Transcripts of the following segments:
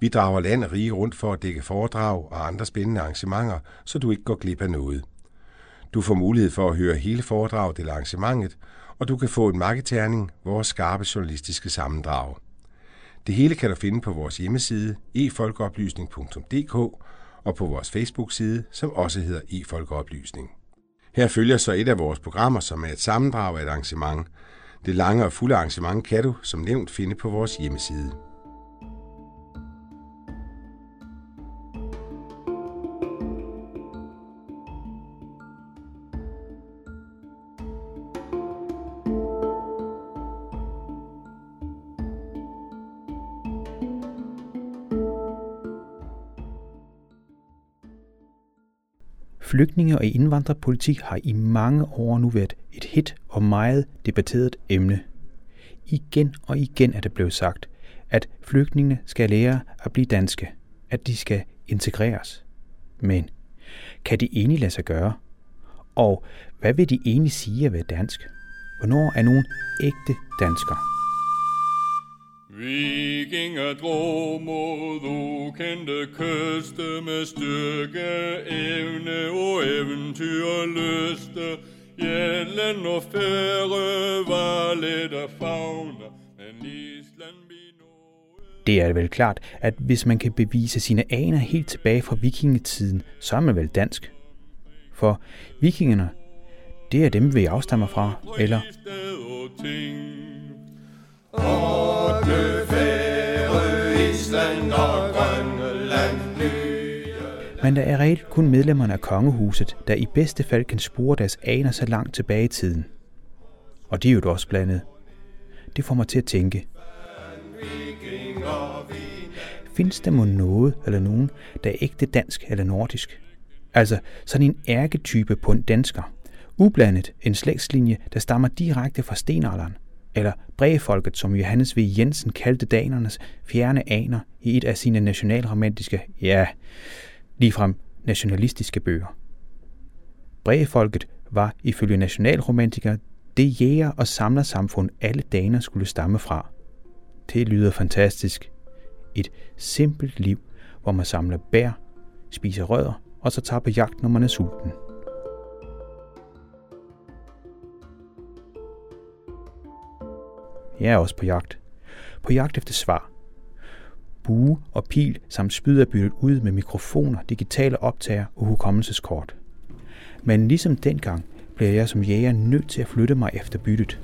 Vi drager land og rige rundt for at dække foredrag og andre spændende arrangementer, så du ikke går glip af noget. Du får mulighed for at høre hele foredraget eller arrangementet, og du kan få en marketerning, vores skarpe journalistiske sammendrag. Det hele kan du finde på vores hjemmeside efolkeoplysning.dk og på vores Facebook-side, som også hedder efolkeoplysning. Her følger så et af vores programmer, som er et sammendrag af et arrangement. Det lange og fulde arrangement kan du, som nævnt, finde på vores hjemmeside. Flygtninge- og indvandrerpolitik har i mange år nu været et hit og meget debatteret emne. Igen og igen er det blevet sagt, at flygtningene skal lære at blive danske, at de skal integreres. Men kan de egentlig lade sig gøre? Og hvad vil de egentlig sige at være dansk? Hvornår er nogen ægte danskere? Vikinger drog mod ukendte kyste med styrke, evne og eventyr og lyste. Jælland og Færø var lidt af fauna, men Island det er vel klart, at hvis man kan bevise sine aner helt tilbage fra vikingetiden, så er man vel dansk. For vikingerne, det er dem, vi afstammer fra, eller? Men der er reelt kun medlemmerne af kongehuset, der i bedste fald kan spore deres aner så langt tilbage i tiden. Og de er jo også blandet. Det får mig til at tænke. Findes der må noget eller nogen, der er ægte dansk eller nordisk? Altså sådan en ærketype på en dansker. Ublandet en slægtslinje, der stammer direkte fra stenalderen eller Bregefolket, som Johannes V. Jensen kaldte danernes fjerne aner i et af sine nationalromantiske, ja, ligefrem nationalistiske bøger. Bregefolket var ifølge nationalromantikere det jæger- og samlersamfund, alle daner skulle stamme fra. Det lyder fantastisk. Et simpelt liv, hvor man samler bær, spiser rødder og så tager på jagt, når man er sulten. Jeg er også på jagt. På jagt efter svar. Bue og pil samt spyd er byttet ud med mikrofoner, digitale optager og hukommelseskort. Men ligesom dengang bliver jeg som jæger nødt til at flytte mig efter byttet.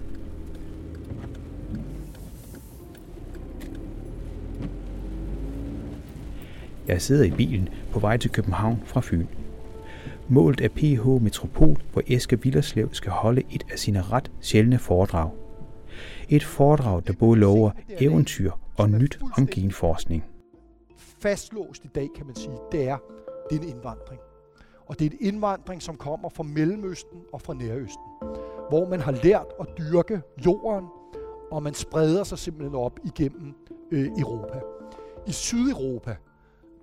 Jeg sidder i bilen på vej til København fra Fyn. Målet er PH Metropol, hvor Eske Villerslev skal holde et af sine ret sjældne foredrag. Et foredrag, der både lover eventyr og nyt om genforskning. Fastlåst i dag, kan man sige, det er, det er en indvandring. Og det er en indvandring, som kommer fra Mellemøsten og fra Nærøsten, hvor man har lært at dyrke jorden, og man spreder sig simpelthen op igennem øh, Europa. I Sydeuropa,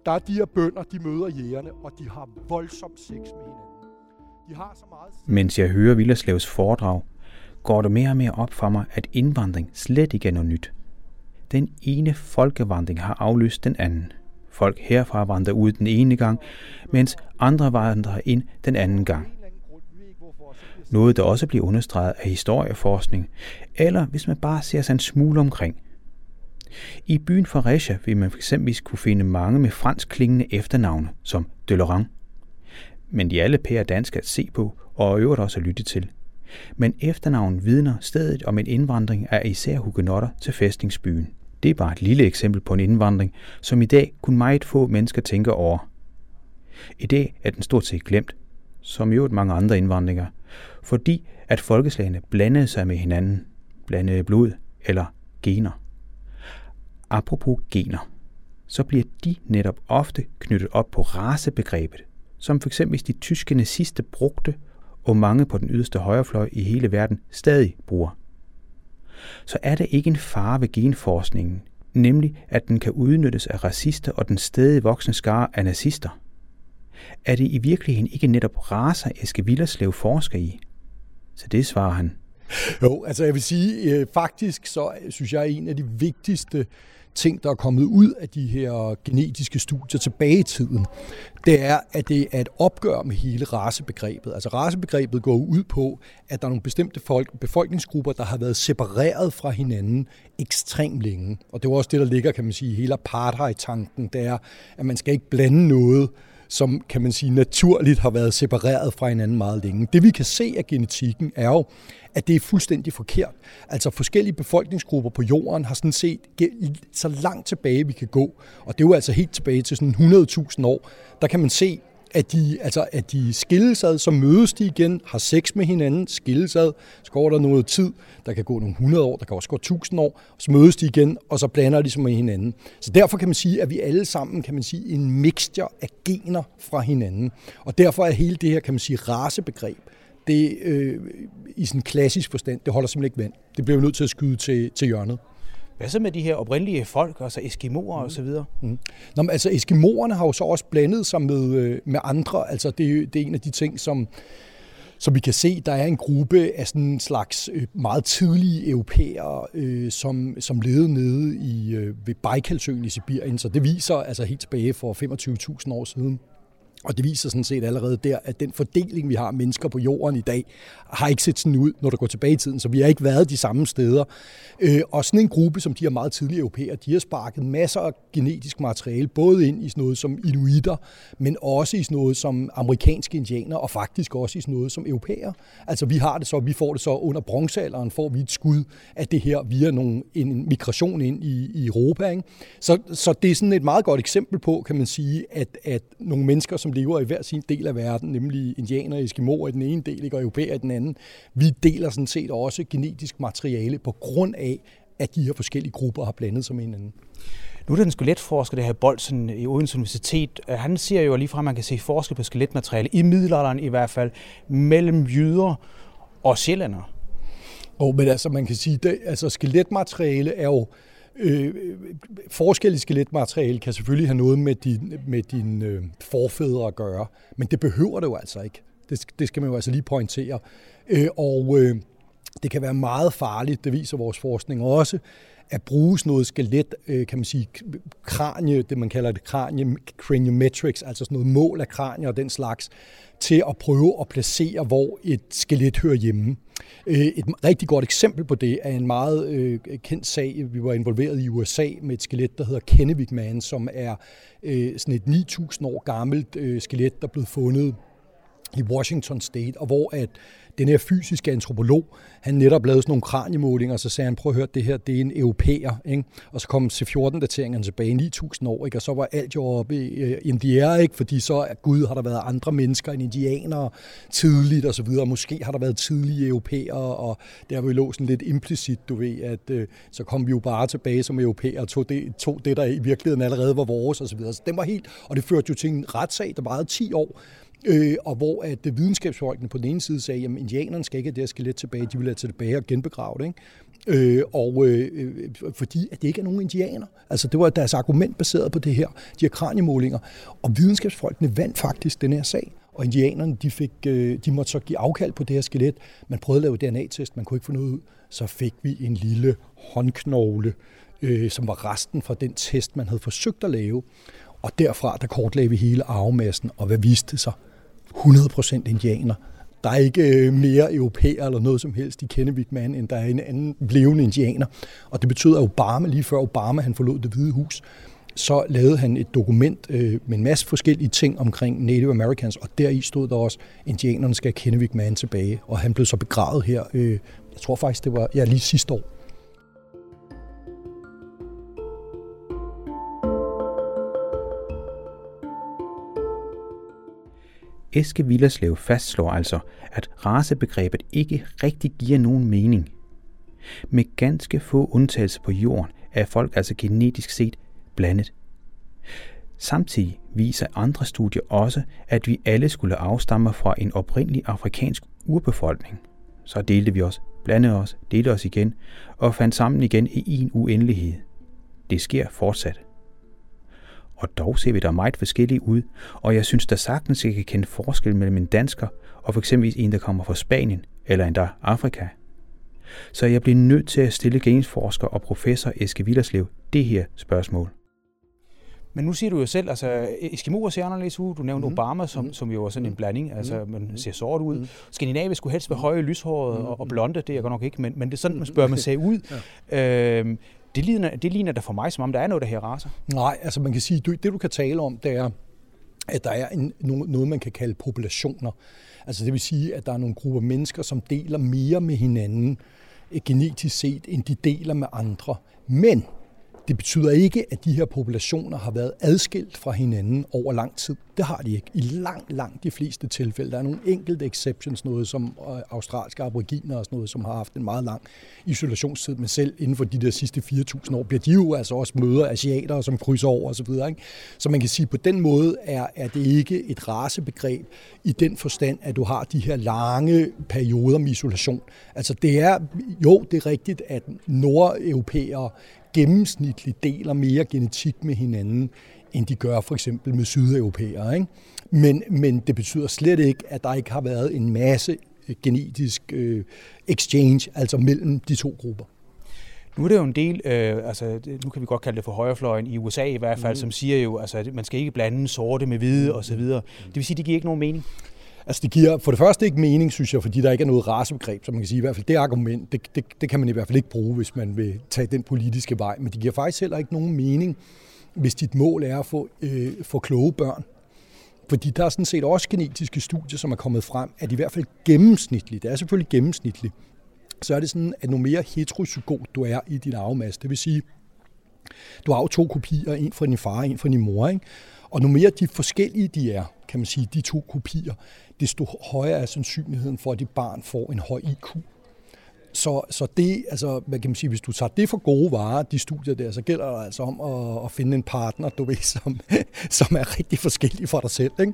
der er de her bønder, de møder jægerne, og de har voldsomt sex med hinanden. De har så meget... Mens jeg hører Villerslavs foredrag, går det mere og mere op for mig, at indvandring slet ikke er noget nyt. Den ene folkevandring har afløst den anden. Folk herfra vandrer ud den ene gang, mens andre vandrer ind den anden gang. Noget, der også bliver understreget af historieforskning, eller hvis man bare ser sig en smule omkring. I byen Fredericia vil man fx kunne finde mange med fransk klingende efternavne, som Laurent. Men de alle pære danske at se på, og øvrigt også at lytte til. Men efternavn vidner stedet om en indvandring af især hugenotter til fæstningsbyen. Det er bare et lille eksempel på en indvandring, som i dag kun meget få mennesker tænker over. I dag er den stort set glemt, som jo mange andre indvandringer, fordi at folkeslagene blandede sig med hinanden, blandede blod eller gener. Apropos gener, så bliver de netop ofte knyttet op på racebegrebet, som f.eks. de tyske nazister brugte, og mange på den yderste højrefløj i hele verden stadig bruger. Så er der ikke en fare ved genforskningen, nemlig at den kan udnyttes af racister og den stadig voksne skare af nazister. Er det i virkeligheden ikke netop raser, Eske Villerslev forsker i? Så det svarer han. Jo, altså jeg vil sige, øh, faktisk så synes jeg, en af de vigtigste ting, der er kommet ud af de her genetiske studier tilbage i tiden, det er, at det er et opgør med hele racebegrebet. Altså racebegrebet går ud på, at der er nogle bestemte folk, befolkningsgrupper, der har været separeret fra hinanden ekstremt længe. Og det er også det, der ligger, kan man sige, hele apartheid-tanken, det er, at man skal ikke blande noget, som kan man sige naturligt har været separeret fra hinanden meget længe. Det vi kan se af genetikken er jo, at det er fuldstændig forkert. Altså forskellige befolkningsgrupper på jorden har sådan set så langt tilbage vi kan gå, og det er jo altså helt tilbage til sådan 100.000 år, der kan man se, at de, altså, at de skilles ad, så mødes de igen, har sex med hinanden, skilles ad, så går der noget tid, der kan gå nogle 100 år, der kan også gå 1000 år, så mødes de igen, og så blander de sig med hinanden. Så derfor kan man sige, at vi alle sammen, kan man sige, en mixture af gener fra hinanden. Og derfor er hele det her, kan man sige, racebegreb, det øh, i sådan klassisk forstand, det holder simpelthen ikke vand. Det bliver vi nødt til at skyde til, til hjørnet. Hvad så med de her oprindelige folk, altså eskimoer og så videre? Mm. Nå, men altså eskimoerne har jo så også blandet sig med, øh, med andre. Altså det, det er en af de ting, som, som vi kan se, der er en gruppe af sådan en slags øh, meget tidlige europæere, øh, som, som levede nede i, øh, ved Baikalsøen i Sibirien. Så det viser altså helt tilbage for 25.000 år siden, og det viser sådan set allerede der, at den fordeling, vi har mennesker på jorden i dag, har ikke set sådan ud, når du går tilbage i tiden. Så vi har ikke været de samme steder. Øh, og sådan en gruppe, som de her meget tidlige europæer, de har sparket masser af genetisk materiale, både ind i sådan noget som inuiter, men også i sådan noget som amerikanske indianer, og faktisk også i sådan noget som europæer. Altså vi har det så, vi får det så under bronzealderen, får vi et skud af det her via nogle, en migration ind i, i Europa. Ikke? Så, så det er sådan et meget godt eksempel på, kan man sige, at, at nogle mennesker, som lever i hver sin del af verden, nemlig indianer og eskimoer i den ene del, og europæer i den anden. Vi deler sådan set også genetisk materiale på grund af, at de her forskellige grupper har blandet sig med hinanden. Nu er der en skeletforsker, det her Bolsen i Odense Universitet. Han siger jo lige fra, at man kan se forskel på skeletmateriale, i middelalderen i hvert fald, mellem jyder og sjællænder. Og men altså, man kan sige, at altså, skeletmateriale er jo Øh, forskel i skeletmateriale kan selvfølgelig have noget med din, med din øh, forfædre at gøre, men det behøver det jo altså ikke. Det, det skal man jo altså lige pointere. Øh, og øh, det kan være meget farligt, det viser vores forskning også, at bruge sådan noget skelet, øh, kan man sige, kranie, det man kalder det kranie, craniometrics, altså sådan noget mål af kranier og den slags, til at prøve at placere, hvor et skelet hører hjemme. Øh, et rigtig godt eksempel på det er en meget øh, kendt sag. Vi var involveret i USA med et skelet, der hedder Kennewick Man, som er sådan et 9.000 år gammelt skelet, der blev fundet i Washington State, og hvor at den her fysiske antropolog, han netop lavede sådan nogle kraniemålinger, og så sagde han, prøv at høre, det her, det er en europæer, ikke? og så kom C14-dateringerne tilbage 9.000 år, ikke? og så var alt jo oppe i uh, ikke? fordi så at Gud, har der været andre mennesker end indianere tidligt, og så videre, måske har der været tidlige europæere, og der vi lå sådan lidt implicit, du ved, at uh, så kom vi jo bare tilbage som europæere, og tog det, tog det, der i virkeligheden allerede var vores, og så videre. Så den var helt, og det førte jo til en retssag, der varede 10 år, Øh, og hvor at videnskabsfolkene på den ene side sagde, at indianerne skal ikke have det her skelet tilbage, de vil have det tilbage og genbegrave det. Ikke? Øh, og øh, fordi at det ikke er nogen indianer. Altså det var deres argument baseret på det her, de her kraniemålinger. Og videnskabsfolkene vandt faktisk den her sag. Og indianerne, de, fik, øh, de måtte så give afkald på det her skelet. Man prøvede at lave DNA-test, man kunne ikke få noget ud. Så fik vi en lille håndknogle, øh, som var resten fra den test, man havde forsøgt at lave. Og derfra, der kortlagde vi hele arvemassen, og hvad viste sig? 100% indianer. Der er ikke øh, mere europæer eller noget som helst i Kennewick Man, end der er en anden levende indianer. Og det betød, at Obama, lige før Obama han forlod det hvide hus, så lavede han et dokument øh, med en masse forskellige ting omkring Native Americans, og deri stod der også, at indianerne skal have Kennewick Man tilbage. Og han blev så begravet her, øh, jeg tror faktisk, det var ja, lige sidste år. Eske Villerslev fastslår altså, at racebegrebet ikke rigtig giver nogen mening. Med ganske få undtagelser på jorden er folk altså genetisk set blandet. Samtidig viser andre studier også, at vi alle skulle afstamme fra en oprindelig afrikansk urbefolkning. Så delte vi os, blandede os, delte os igen og fandt sammen igen i en uendelighed. Det sker fortsat. Og dog ser vi der meget forskellige ud, og jeg synes der sagtens, jeg kan kende forskel mellem en dansker og for eksempel en, der kommer fra Spanien eller endda Afrika. Så jeg bliver nødt til at stille gensforsker og professor Eske Villerslev det her spørgsmål. Men nu siger du jo selv, altså Eskimoer ser anderledes ud. Du nævnte mm. Obama, som, mm. som jo er sådan en blanding. Altså, mm. man ser sort ud. Mm. Skandinavisk skulle helst være høje, lyshåret mm. og, og blonde. Det er jeg godt nok ikke, men, men det er sådan, man spørger, man ser ud. ja. øhm, det, ligner, det ligner da for mig, som om der er noget, der her raser. Nej, altså man kan sige, det du kan tale om, det er, at der er en, noget, man kan kalde populationer. Altså det vil sige, at der er nogle grupper mennesker, som deler mere med hinanden eh, genetisk set, end de deler med andre. Men det betyder ikke, at de her populationer har været adskilt fra hinanden over lang tid. Det har de ikke. I langt, langt de fleste tilfælde. Der er nogle enkelte exceptions, noget som øh, australske aboriginer og sådan noget, som har haft en meget lang isolationstid, men selv inden for de der sidste 4.000 år bliver de jo altså også møder asiater, som krydser over osv. Så, ikke? så man kan sige, at på den måde er, er det ikke et racebegreb i den forstand, at du har de her lange perioder med isolation. Altså det er, jo, det er rigtigt, at nordeuropæere gennemsnitligt deler mere genetik med hinanden, end de gør for eksempel med sydeuropæere. Ikke? Men, men det betyder slet ikke, at der ikke har været en masse øh, genetisk øh, exchange, altså mellem de to grupper. Nu er det jo en del, øh, altså nu kan vi godt kalde det for højrefløjen i USA i hvert fald, mm. som siger jo, altså man skal ikke blande sorte med hvide osv. Det vil sige, det giver ikke nogen mening. Altså det giver for det første ikke mening, synes jeg, fordi der ikke er noget racebegreb, så man kan sige i hvert fald, det argument, det, det, det kan man i hvert fald ikke bruge, hvis man vil tage den politiske vej. Men det giver faktisk heller ikke nogen mening, hvis dit mål er at få, øh, få kloge børn. Fordi der er sådan set også genetiske studier, som er kommet frem, at i hvert fald gennemsnitligt, det er selvfølgelig gennemsnitligt, så er det sådan, at nu mere heterozygot du er i din arvemasse, det vil sige, du har jo to kopier, en fra din far og en fra din mor, ikke? og nu mere de forskellige de er, kan man sige, de to kopier, desto højere er sandsynligheden for, at dit barn får en høj IQ. Så, så det, altså, hvad kan man sige, hvis du tager det for gode varer, de studier der, så gælder det altså om at, at finde en partner, du ved, som, som er rigtig forskellig for dig selv. Ikke?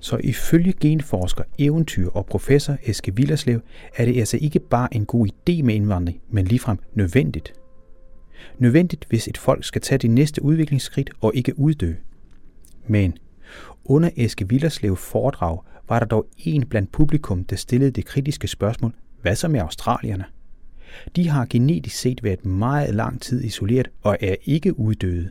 Så ifølge genforsker, eventyr og professor Eske Villerslev er det altså ikke bare en god idé med indvandring, men ligefrem nødvendigt. Nødvendigt, hvis et folk skal tage de næste udviklingsskridt og ikke uddø. Men under Eske Villerslev foredrag var der dog en blandt publikum, der stillede det kritiske spørgsmål, hvad så med australierne? De har genetisk set været meget lang tid isoleret og er ikke uddøde.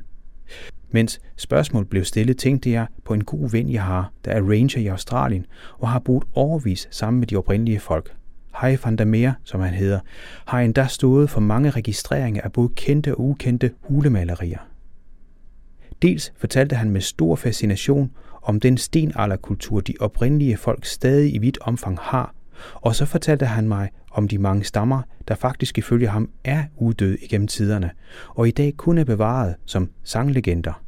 Mens spørgsmålet blev stillet, tænkte jeg på en god ven, jeg har, der er ranger i Australien og har boet overvis sammen med de oprindelige folk. Hai van der Meer, som han hedder, har endda stået for mange registreringer af både kendte og ukendte hulemalerier. Dels fortalte han med stor fascination om den stenalderkultur, de oprindelige folk stadig i vidt omfang har, og så fortalte han mig om de mange stammer, der faktisk ifølge ham er uddøde igennem tiderne, og i dag kun er bevaret som sanglegender.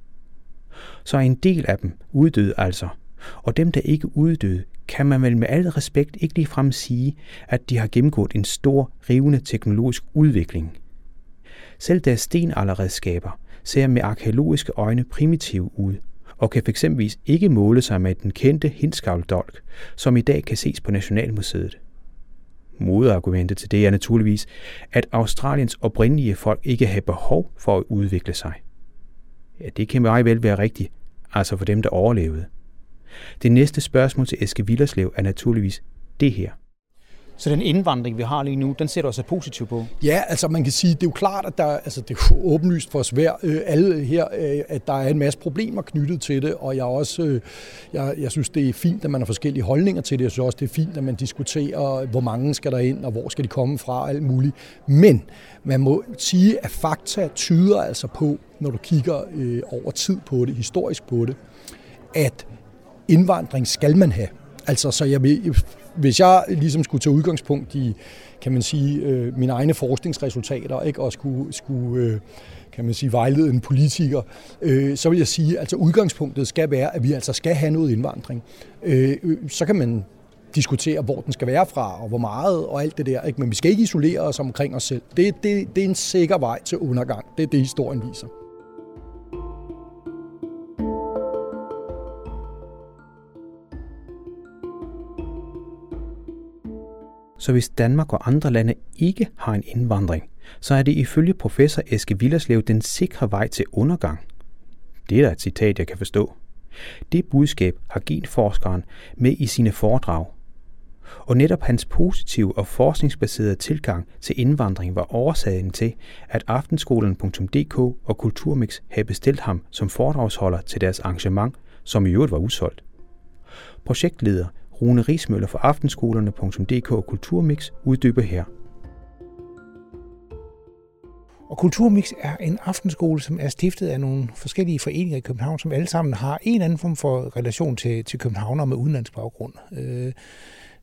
Så en del af dem uddøde altså, og dem, der ikke uddøde, kan man vel med al respekt ikke ligefrem sige, at de har gennemgået en stor, rivende teknologisk udvikling. Selv deres stenalderredskaber ser med arkeologiske øjne primitive ud, og kan fx ikke måle sig med den kendte hindskavldolk, som i dag kan ses på Nationalmuseet. Modargumentet til det er naturligvis, at Australiens oprindelige folk ikke havde behov for at udvikle sig. Ja, det kan meget vel være rigtigt, altså for dem, der overlevede. Det næste spørgsmål til Eske Villerslev er naturligvis det her. Så den indvandring, vi har lige nu, den ser du også positivt på? Ja, altså man kan sige, det er jo klart, at der, altså, det er jo åbenlyst for os hver, øh, alle her, øh, at der er en masse problemer knyttet til det, og jeg også, øh, jeg, jeg synes, det er fint, at man har forskellige holdninger til det. Jeg synes også, det er fint, at man diskuterer, hvor mange skal der ind, og hvor skal de komme fra, og alt muligt. Men man må sige, at fakta tyder altså på, når du kigger øh, over tid på det, historisk på det, at indvandring skal man have. Altså, så jeg hvis jeg ligesom skulle tage udgangspunkt i, kan man sige, øh, mine egne forskningsresultater, ikke, og skulle, skulle øh, kan man sige, vejlede en politiker, øh, så vil jeg sige, at altså udgangspunktet skal være, at vi altså skal have noget indvandring. Øh, så kan man diskutere, hvor den skal være fra, og hvor meget, og alt det der. Ikke? Men vi skal ikke isolere os omkring os selv. Det, det, det er en sikker vej til undergang. Det er det, historien viser. Så hvis Danmark og andre lande ikke har en indvandring, så er det ifølge professor Eske Villerslev den sikre vej til undergang. Det er da et citat, jeg kan forstå. Det budskab har genforskeren med i sine foredrag. Og netop hans positive og forskningsbaserede tilgang til indvandring var årsagen til, at aftenskolen.dk og Kulturmix havde bestilt ham som foredragsholder til deres arrangement, som i øvrigt var udsolgt. Projektleder Rune Rismøller fra aftenskolerne.dk og Kulturmix uddyber her. Og Kulturmix er en aftenskole, som er stiftet af nogle forskellige foreninger i København, som alle sammen har en eller anden form for relation til, til Københavner med udenlandsk baggrund. Øh,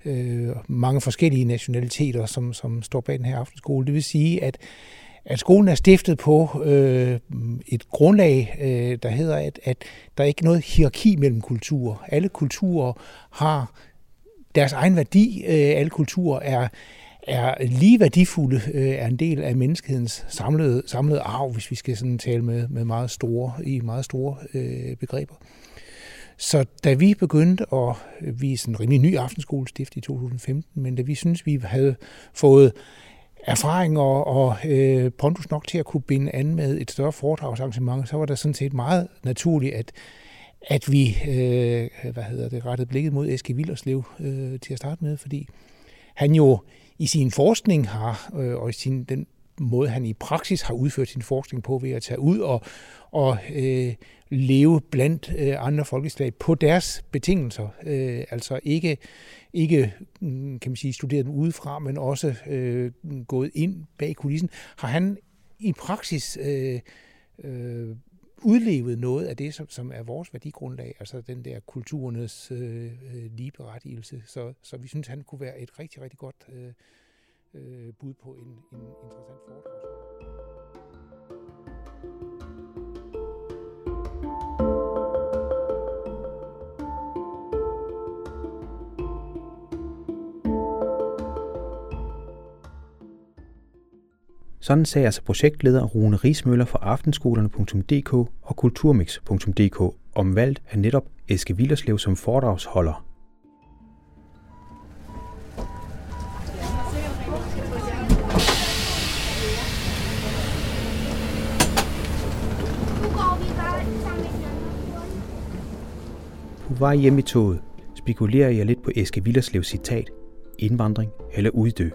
øh, mange forskellige nationaliteter, som, som står bag den her aftenskole. Det vil sige, at, at skolen er stiftet på øh, et grundlag, øh, der hedder, at, at der er ikke noget hierarki mellem kulturer. Alle kulturer har deres egen værdi. Øh, alle kulturer er er lige værdifulde, øh, er en del af menneskehedens samlede, samlede arv, hvis vi skal sådan tale med, med meget store, i meget store øh, begreber. Så da vi begyndte at, vi er sådan en rimelig ny aftenskolestift i 2015, men da vi synes vi havde fået erfaring og, og øh, pondus nok til at kunne binde an med et større foredragsarrangement, så var det sådan set meget naturligt, at, at vi øh, hvad hedder det, rettede blikket mod Eske Villerslev øh, til at starte med, fordi han jo i sin forskning har, øh, og i sin, den måde, han i praksis har udført sin forskning på ved at tage ud og, og øh, leve blandt øh, andre folkeslag på deres betingelser. Øh, altså ikke, ikke mm, kan man sige, studeret dem udefra, men også øh, gået ind bag kulissen, har han i praksis øh, øh, udlevet noget af det, som, som er vores værdigrundlag, altså den der kulturernes øh, øh ligeberettigelse. Så, så vi synes, han kunne være et rigtig, rigtig godt øh, øh, bud på en, en interessant foredrag. Sådan sagde altså projektleder Rune Rismøller fra aftenskolerne.dk og kulturmix.dk om valgt af netop Eske Villerslev som foredragsholder. Vej hjem i toget spekulerer jeg lidt på Eske Villerslevs citat, indvandring eller uddø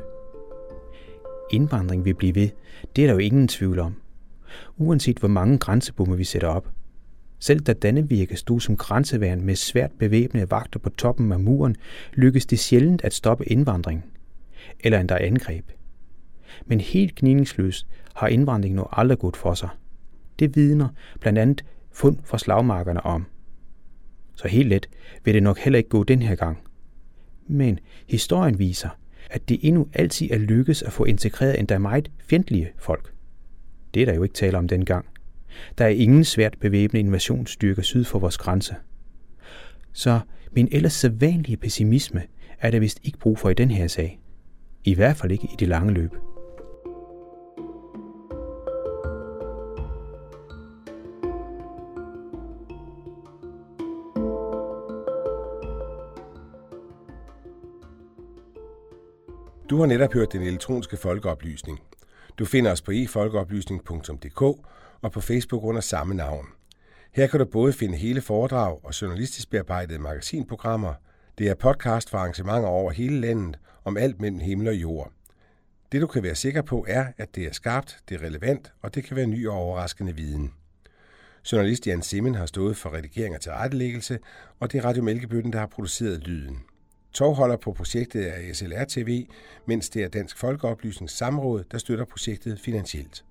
indvandring vil blive ved, det er der jo ingen tvivl om. Uanset hvor mange grænsebomme vi sætter op. Selv da Dannevirke stod som grænseværn med svært bevæbnede vagter på toppen af muren, lykkedes det sjældent at stoppe indvandring. Eller endda angreb. Men helt gnidningsløst har indvandringen nu aldrig gået for sig. Det vidner blandt andet fund fra slagmarkerne om. Så helt let vil det nok heller ikke gå den her gang. Men historien viser, at det endnu altid er lykkes at få integreret endda meget fjendtlige folk. Det er der jo ikke tale om dengang. Der er ingen svært bevæbnede invasionsstyrker syd for vores grænse. Så min ellers sædvanlige pessimisme er der vist ikke brug for i den her sag. I hvert fald ikke i det lange løb. Du har netop hørt den elektroniske folkeoplysning. Du finder os på efolkeoplysning.dk og på Facebook under samme navn. Her kan du både finde hele foredrag og journalistisk bearbejdede magasinprogrammer. Det er podcast for arrangementer over hele landet om alt mellem himmel og jord. Det du kan være sikker på er, at det er skarpt, det er relevant, og det kan være ny og overraskende viden. Journalist Jan Simmen har stået for redigering og tilrettelæggelse, og det er Radio Mælkebøtten, der har produceret lyden. Tovholder på projektet er SLR TV, mens det er Dansk Folkeoplysnings Samråd, der støtter projektet finansielt.